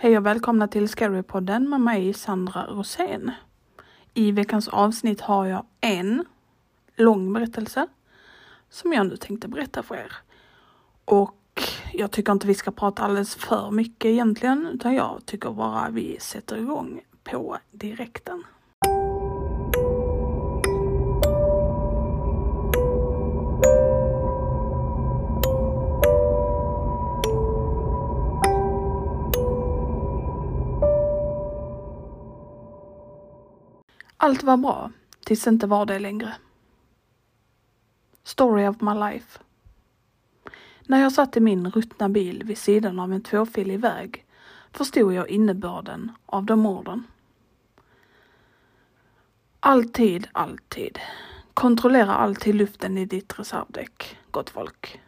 Hej och välkomna till Scarypodden med mig Sandra Rosén. I veckans avsnitt har jag en lång berättelse som jag nu tänkte berätta för er. Och jag tycker inte vi ska prata alldeles för mycket egentligen, utan jag tycker bara vi sätter igång på direkten. Allt var bra, tills det inte var det längre. Story of my life. När jag satt i min ruttna bil vid sidan av en tvåfilig väg förstod jag innebörden av de orden. Alltid, alltid. Kontrollera alltid luften i ditt reservdäck, gott folk.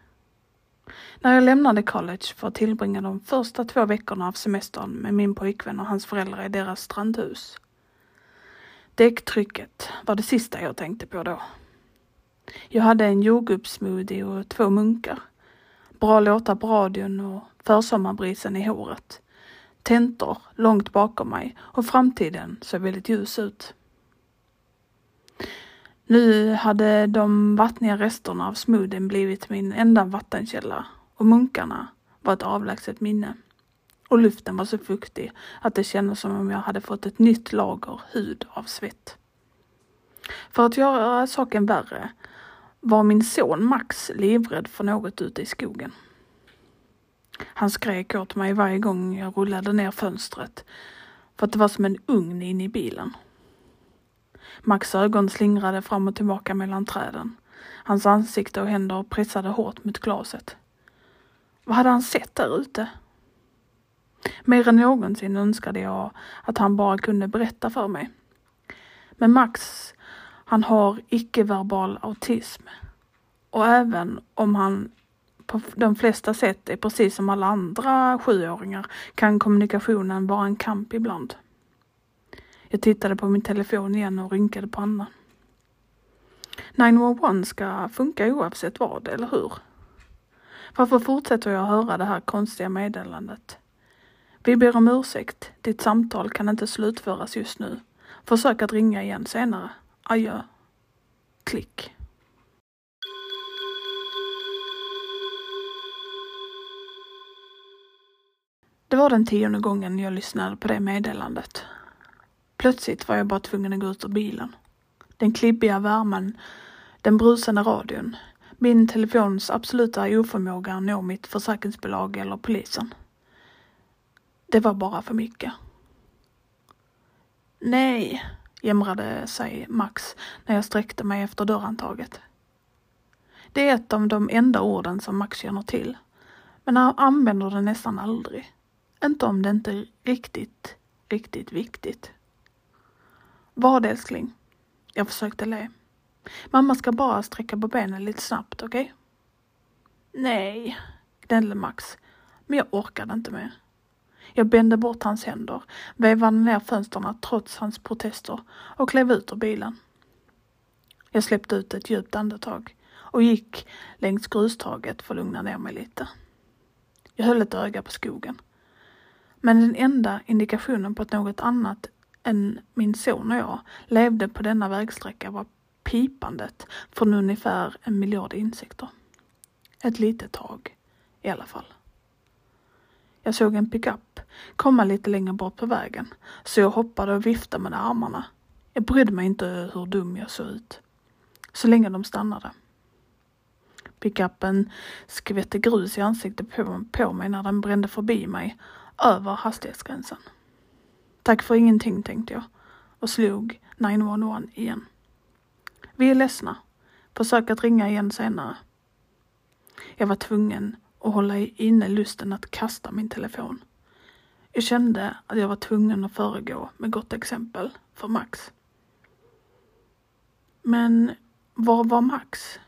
När jag lämnade college för att tillbringa de första två veckorna av semestern med min pojkvän och hans föräldrar i deras strandhus Däcktrycket var det sista jag tänkte på då. Jag hade en jordgubbssmoothie och två munkar. Bra låtar på radion och försommarbrisen i håret. Tentor långt bakom mig och framtiden såg väldigt ljus ut. Nu hade de vattniga resterna av smoothien blivit min enda vattenkälla och munkarna var ett avlägset minne och luften var så fuktig att det kändes som om jag hade fått ett nytt lager hud av svett. För att göra saken värre var min son Max livrädd för något ute i skogen. Han skrek åt mig varje gång jag rullade ner fönstret för att det var som en ugn inne i bilen. Max ögon slingrade fram och tillbaka mellan träden. Hans ansikte och händer pressade hårt mot glaset. Vad hade han sett där ute? Mer än någonsin önskade jag att han bara kunde berätta för mig. Men Max, han har icke-verbal autism. Och även om han på de flesta sätt är precis som alla andra sjuåringar kan kommunikationen vara en kamp ibland. Jag tittade på min telefon igen och rynkade pannan. 911 ska funka oavsett vad, eller hur? Varför fortsätter jag höra det här konstiga meddelandet? Vi ber om ursäkt. Ditt samtal kan inte slutföras just nu. Försök att ringa igen senare. Adjö. Klick. Det var den tionde gången jag lyssnade på det meddelandet. Plötsligt var jag bara tvungen att gå ut ur bilen. Den klibbiga värmen, den brusande radion, min telefons absoluta oförmåga att nå mitt försäkringsbolag eller polisen. Det var bara för mycket. Nej, jämrade sig Max när jag sträckte mig efter dörrhandtaget. Det är ett av de enda orden som Max känner till, men han använder det nästan aldrig. Inte om det inte är riktigt, riktigt viktigt. Vad älskling? Jag försökte le. Mamma ska bara sträcka på benen lite snabbt, okej? Okay? Nej, gnällde Max, men jag orkade inte mer. Jag bände bort hans händer, vevade ner fönstren trots hans protester och klev ut ur bilen. Jag släppte ut ett djupt andetag och gick längs grustaget för att lugna ner mig lite. Jag höll ett öga på skogen. Men den enda indikationen på att något annat än min son och jag levde på denna vägsträcka var pipandet från ungefär en miljard insekter. Ett litet tag i alla fall. Jag såg en pickup komma lite längre bort på vägen, så jag hoppade och viftade med armarna. Jag brydde mig inte hur dum jag såg ut. Så länge de stannade. Pickupen skvätte grus i ansiktet på, på mig när den brände förbi mig över hastighetsgränsen. Tack för ingenting tänkte jag och slog 911 igen. Vi är ledsna. Försök att ringa igen senare. Jag var tvungen och hålla inne lusten att kasta min telefon. Jag kände att jag var tvungen att föregå med gott exempel för Max. Men var var Max?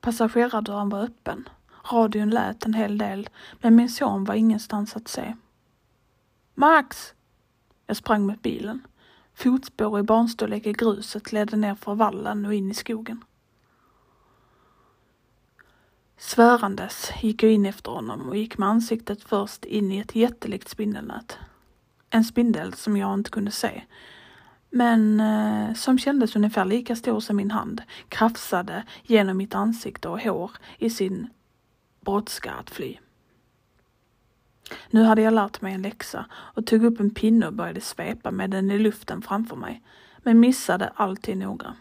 Passagerardörren var öppen. Radion lät en hel del, men min son var ingenstans att se. Max! Jag sprang mot bilen. Fotspår i barnstorlek i gruset ledde ner för vallen och in i skogen. Svärandes gick jag in efter honom och gick med ansiktet först in i ett jättelikt spindelnät. En spindel som jag inte kunde se, men eh, som kändes ungefär lika stor som min hand, krafsade genom mitt ansikte och hår i sin brådska att fly. Nu hade jag lärt mig en läxa och tog upp en pinne och började svepa med den i luften framför mig, men missade alltid noga.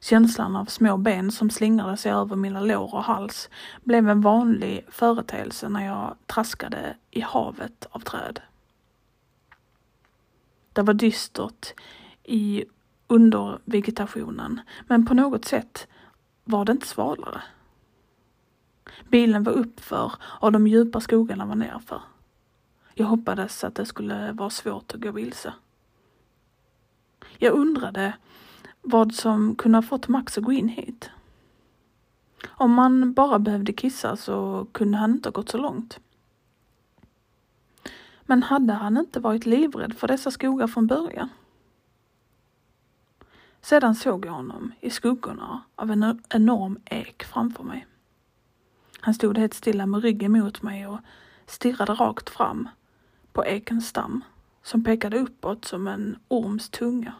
Känslan av små ben som slingrade sig över mina lår och hals blev en vanlig företeelse när jag traskade i havet av träd. Det var dystert i undervegetationen, men på något sätt var det inte svalare. Bilen var uppför och de djupa skogarna var nerför. Jag hoppades att det skulle vara svårt att gå vilse. Jag undrade vad som kunde ha fått Max att gå in hit. Om man bara behövde kissa så kunde han inte ha gått så långt. Men hade han inte varit livrädd för dessa skogar från början? Sedan såg jag honom i skuggorna av en enorm ek framför mig. Han stod helt stilla med ryggen mot mig och stirrade rakt fram på ekens stam som pekade uppåt som en orms tunga.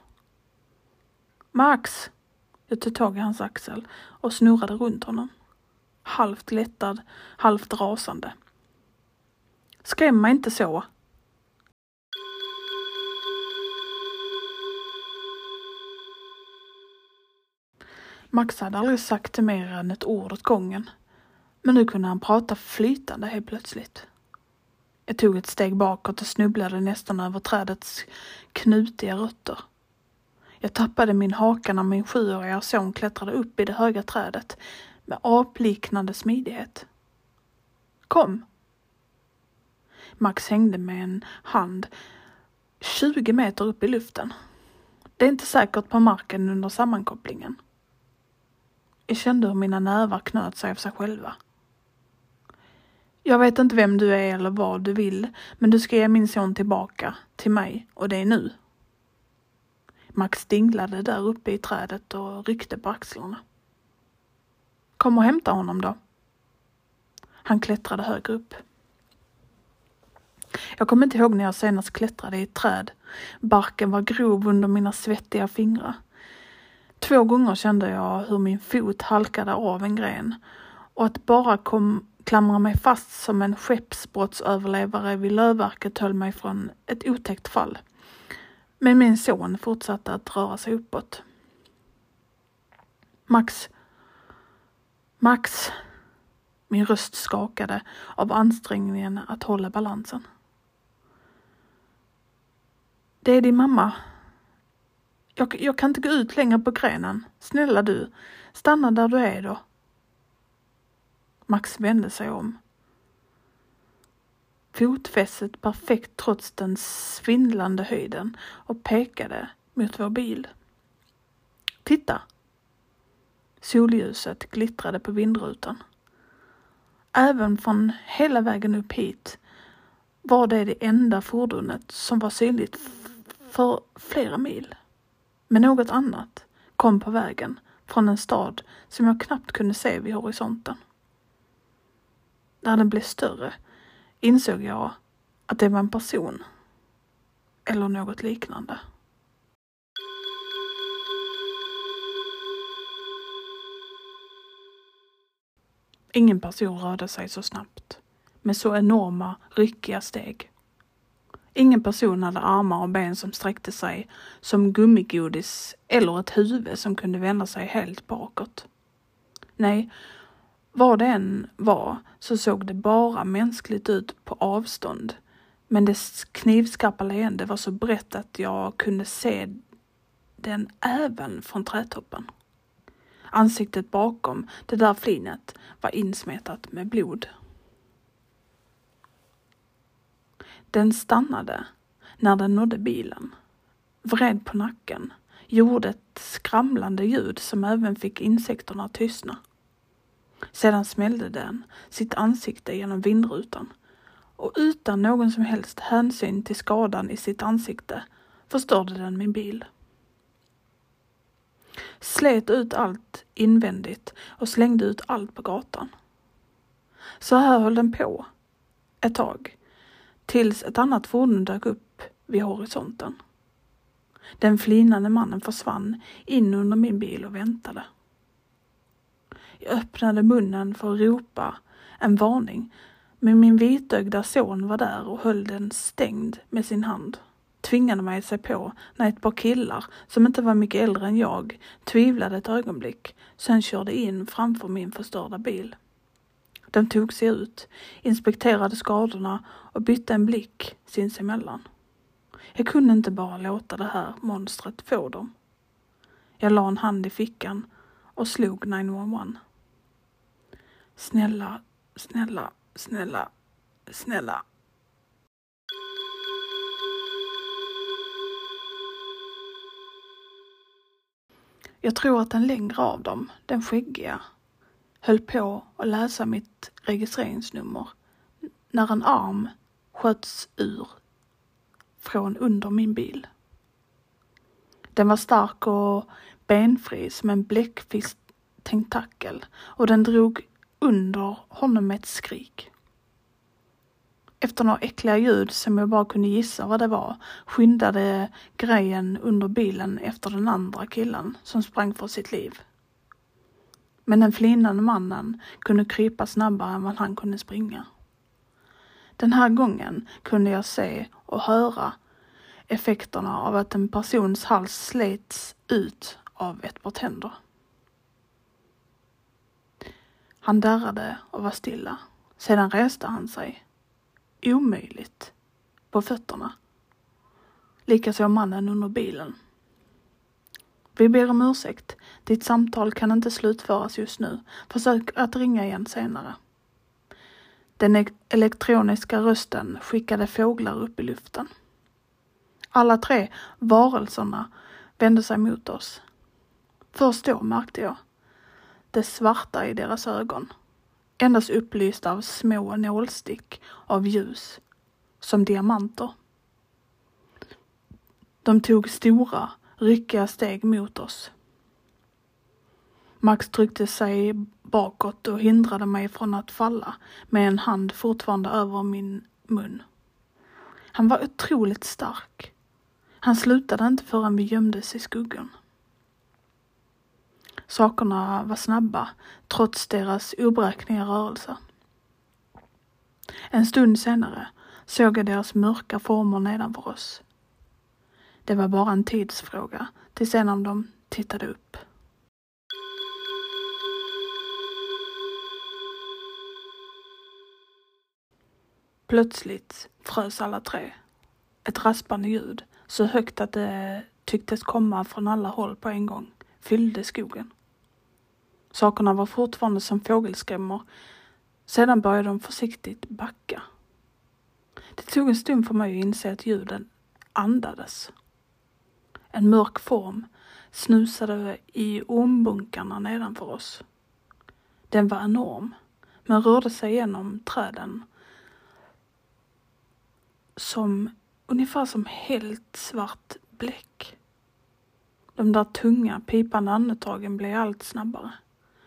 Max! Jag tog tag i hans axel och snurrade runt honom. Halvt lättad, halvt rasande. Skräm mig inte så! Max hade aldrig sagt mer än ett ord åt gången. Men nu kunde han prata flytande helt plötsligt. Jag tog ett steg bakåt och snubblade nästan över trädets knutiga rötter. Jag tappade min haka när min sjuåriga son klättrade upp i det höga trädet med apliknande smidighet. Kom! Max hängde med en hand 20 meter upp i luften. Det är inte säkert på marken under sammankopplingen. Jag kände hur mina nävar knöt sig av sig själva. Jag vet inte vem du är eller vad du vill, men du ska ge min son tillbaka till mig och det är nu. Max dinglade där uppe i trädet och ryckte på axlarna. Kom och hämta honom då. Han klättrade högre upp. Jag kommer inte ihåg när jag senast klättrade i ett träd. Barken var grov under mina svettiga fingrar. Två gånger kände jag hur min fot halkade av en gren och att bara kom, klamra mig fast som en skeppsbrottsöverlevare vid lövverket höll mig från ett otäckt fall. Men min son fortsatte att röra sig uppåt. Max. Max. Min röst skakade av ansträngningen att hålla balansen. Det är din mamma. Jag, jag kan inte gå ut längre på grenen. Snälla du, stanna där du är då. Max vände sig om. Fotfästet perfekt trots den svindlande höjden och pekade mot vår bil. Titta! Solljuset glittrade på vindrutan. Även från hela vägen upp hit var det det enda fordonet som var synligt för flera mil. Men något annat kom på vägen från en stad som jag knappt kunde se vid horisonten. När den blev större insåg jag att det var en person eller något liknande. Ingen person rörde sig så snabbt, med så enorma, ryckiga steg. Ingen person hade armar och ben som sträckte sig som gummigodis eller ett huvud som kunde vända sig helt bakåt. Nej, vad det än var så såg det bara mänskligt ut på avstånd. Men dess knivskarpa leende var så brett att jag kunde se den även från trädtoppen. Ansiktet bakom det där flinet var insmetat med blod. Den stannade när den nådde bilen, vred på nacken, gjorde ett skramlande ljud som även fick insekterna att tystna. Sedan smällde den sitt ansikte genom vindrutan och utan någon som helst hänsyn till skadan i sitt ansikte förstörde den min bil. Slet ut allt invändigt och slängde ut allt på gatan. Så här höll den på ett tag, tills ett annat fordon dök upp vid horisonten. Den flinande mannen försvann in under min bil och väntade. Jag öppnade munnen för att ropa en varning, men min vitögda son var där och höll den stängd med sin hand. Tvingade mig att se på när ett par killar, som inte var mycket äldre än jag, tvivlade ett ögonblick, sen körde in framför min förstörda bil. De tog sig ut, inspekterade skadorna och bytte en blick sinsemellan. Jag kunde inte bara låta det här monstret få dem. Jag la en hand i fickan och slog 911. Snälla, snälla, snälla, snälla. Jag tror att den längre av dem, den skäggiga, höll på att läsa mitt registreringsnummer när en arm sköts ur från under min bil. Den var stark och benfri som en bläckfisk tentakel och den drog under honom med ett skrik. Efter några äckliga ljud som jag bara kunde gissa vad det var skyndade grejen under bilen efter den andra killen som sprang för sitt liv. Men den flinande mannen kunde krypa snabbare än vad han kunde springa. Den här gången kunde jag se och höra effekterna av att en persons hals slets ut av ett par tänder. Han darrade och var stilla. Sedan reste han sig. Omöjligt. På fötterna. Likaså mannen under bilen. Vi ber om ursäkt. Ditt samtal kan inte slutföras just nu. Försök att ringa igen senare. Den elektroniska rösten skickade fåglar upp i luften. Alla tre varelserna vände sig mot oss. Först då märkte jag det svarta i deras ögon. Endast upplysta av små nålstick av ljus, som diamanter. De tog stora, ryckiga steg mot oss. Max tryckte sig bakåt och hindrade mig från att falla med en hand fortfarande över min mun. Han var otroligt stark. Han slutade inte förrän vi gömdes i skuggan. Sakerna var snabba, trots deras oberäkneliga rörelser. En stund senare såg jag deras mörka former nedanför oss. Det var bara en tidsfråga tills en av dem tittade upp. Plötsligt frös alla tre. Ett raspande ljud, så högt att det tycktes komma från alla håll på en gång, fyllde skogen. Sakerna var fortfarande som fågelskrämmor. Sedan började de försiktigt backa. Det tog en stund för mig att inse att ljuden andades. En mörk form snusade i ormbunkarna nedanför oss. Den var enorm, men rörde sig genom träden som ungefär som helt svart bläck. De där tunga, pipande andetagen blev allt snabbare.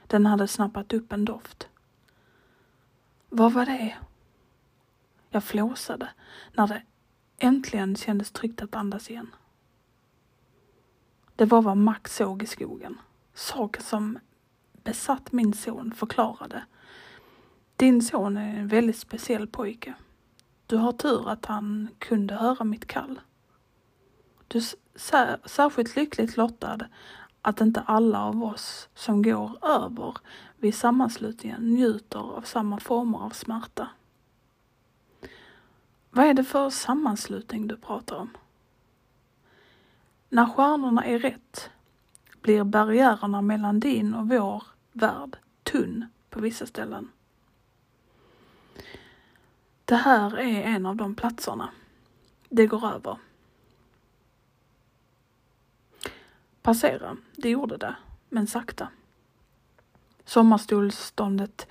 Den hade snappat upp en doft. Vad var det? Jag flåsade när det äntligen kändes tryggt att andas igen. Det var vad Max såg i skogen. Saker som besatt min son förklarade. Din son är en väldigt speciell pojke. Du har tur att han kunde höra mitt kall. Du är särskilt lyckligt lottad att inte alla av oss som går över vid sammanslutningen njuter av samma former av smärta. Vad är det för sammanslutning du pratar om? När stjärnorna är rätt blir barriärerna mellan din och vår värld tunn på vissa ställen. Det här är en av de platserna. Det går över. Passera, det gjorde det, men sakta. Sommarstolståndet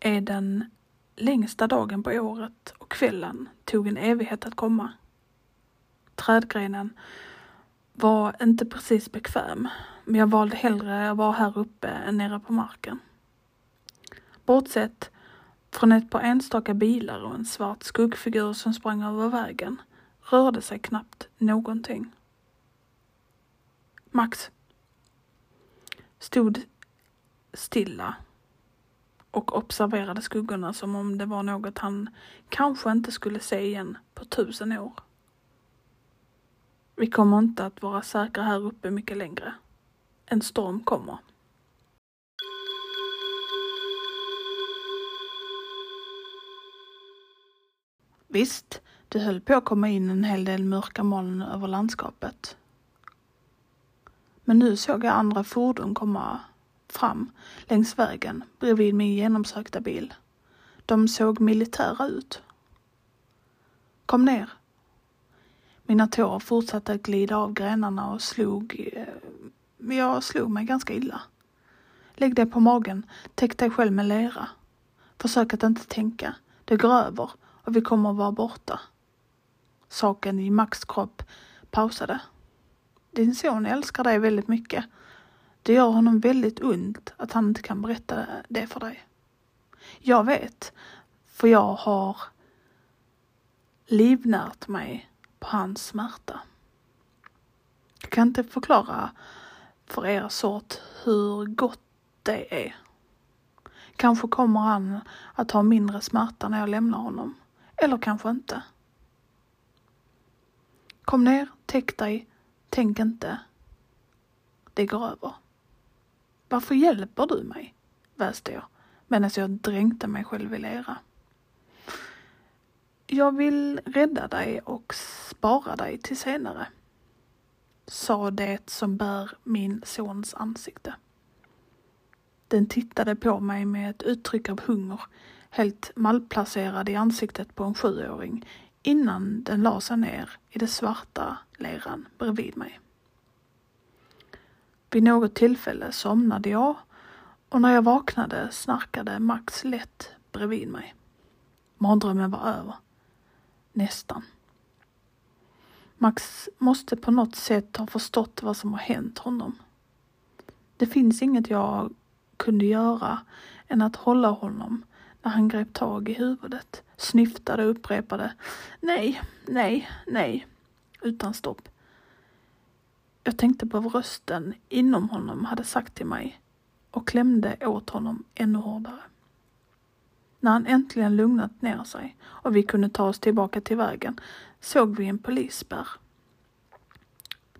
är den längsta dagen på året och kvällen tog en evighet att komma. Trädgrenen var inte precis bekväm, men jag valde hellre att vara här uppe än nere på marken. Bortsett från ett par enstaka bilar och en svart skuggfigur som sprang över vägen rörde sig knappt någonting. Max stod stilla och observerade skuggorna som om det var något han kanske inte skulle se igen på tusen år. Vi kommer inte att vara säkra här uppe mycket längre. En storm kommer. Visst, det höll på att komma in en hel del mörka moln över landskapet. Men nu såg jag andra fordon komma fram längs vägen bredvid min genomsökta bil. De såg militära ut. Kom ner. Mina tår fortsatte att glida av grenarna och slog... Eh, jag slog mig ganska illa. Lägg dig på magen, täck dig själv med lera. Försök att inte tänka. Det går över och vi kommer att vara borta. Saken i Max kropp pausade. Din son älskar dig väldigt mycket. Det gör honom väldigt ont att han inte kan berätta det för dig. Jag vet, för jag har livnärt mig på hans smärta. Jag kan inte förklara för er sort hur gott det är. Kanske kommer han att ha mindre smärta när jag lämnar honom. Eller kanske inte. Kom ner, täck dig, tänk inte. Det går över. Varför hjälper du mig? väste jag medan jag dränkte mig själv i lera. Jag vill rädda dig och spara dig till senare, sa det som bär min sons ansikte. Den tittade på mig med ett uttryck av hunger, helt malplacerad i ansiktet på en sjuåring innan den la sig ner i den svarta leran bredvid mig. Vid något tillfälle somnade jag och när jag vaknade snarkade Max lätt bredvid mig. Mardrömmen var över. Nästan. Max måste på något sätt ha förstått vad som har hänt honom. Det finns inget jag kunde göra än att hålla honom när han grep tag i huvudet, snyftade och upprepade nej, nej, nej utan stopp. Jag tänkte på vad rösten inom honom hade sagt till mig och klämde åt honom ännu hårdare. När han äntligen lugnat ner sig och vi kunde ta oss tillbaka till vägen såg vi en polisspärr.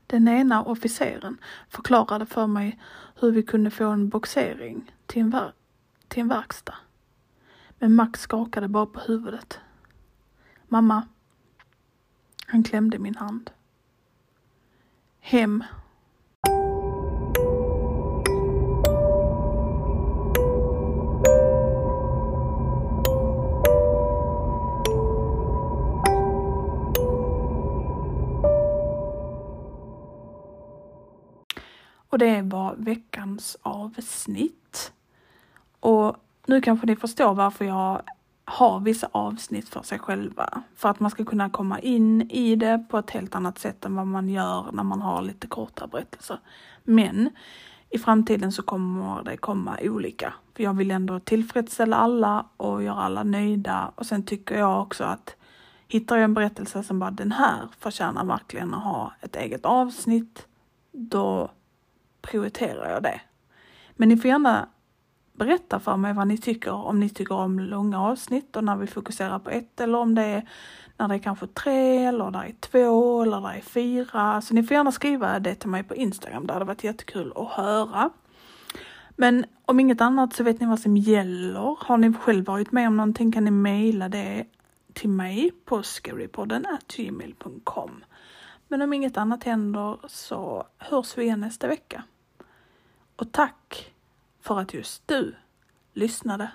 Den ena officeren förklarade för mig hur vi kunde få en boxering till en, ver till en verkstad. Men Max skakade bara på huvudet. Mamma. Han klämde min hand. Hem. Och det var veckans avsnitt. Och nu kanske ni förstår varför jag har vissa avsnitt för sig själva. För att man ska kunna komma in i det på ett helt annat sätt än vad man gör när man har lite kortare berättelser. Men i framtiden så kommer det komma olika. För jag vill ändå tillfredsställa alla och göra alla nöjda. Och sen tycker jag också att hittar jag en berättelse som bara den här förtjänar verkligen att ha ett eget avsnitt, då prioriterar jag det. Men ni får gärna berätta för mig vad ni tycker, om ni tycker om långa avsnitt och när vi fokuserar på ett eller om det är när det är kanske tre eller det är två eller det är fyra. Så ni får gärna skriva det till mig på Instagram, det hade varit jättekul att höra. Men om inget annat så vet ni vad som gäller. Har ni själv varit med om någonting kan ni mejla det till mig på scarypodden gmail.com. Men om inget annat händer så hörs vi igen nästa vecka. Och tack för att just du lyssnade.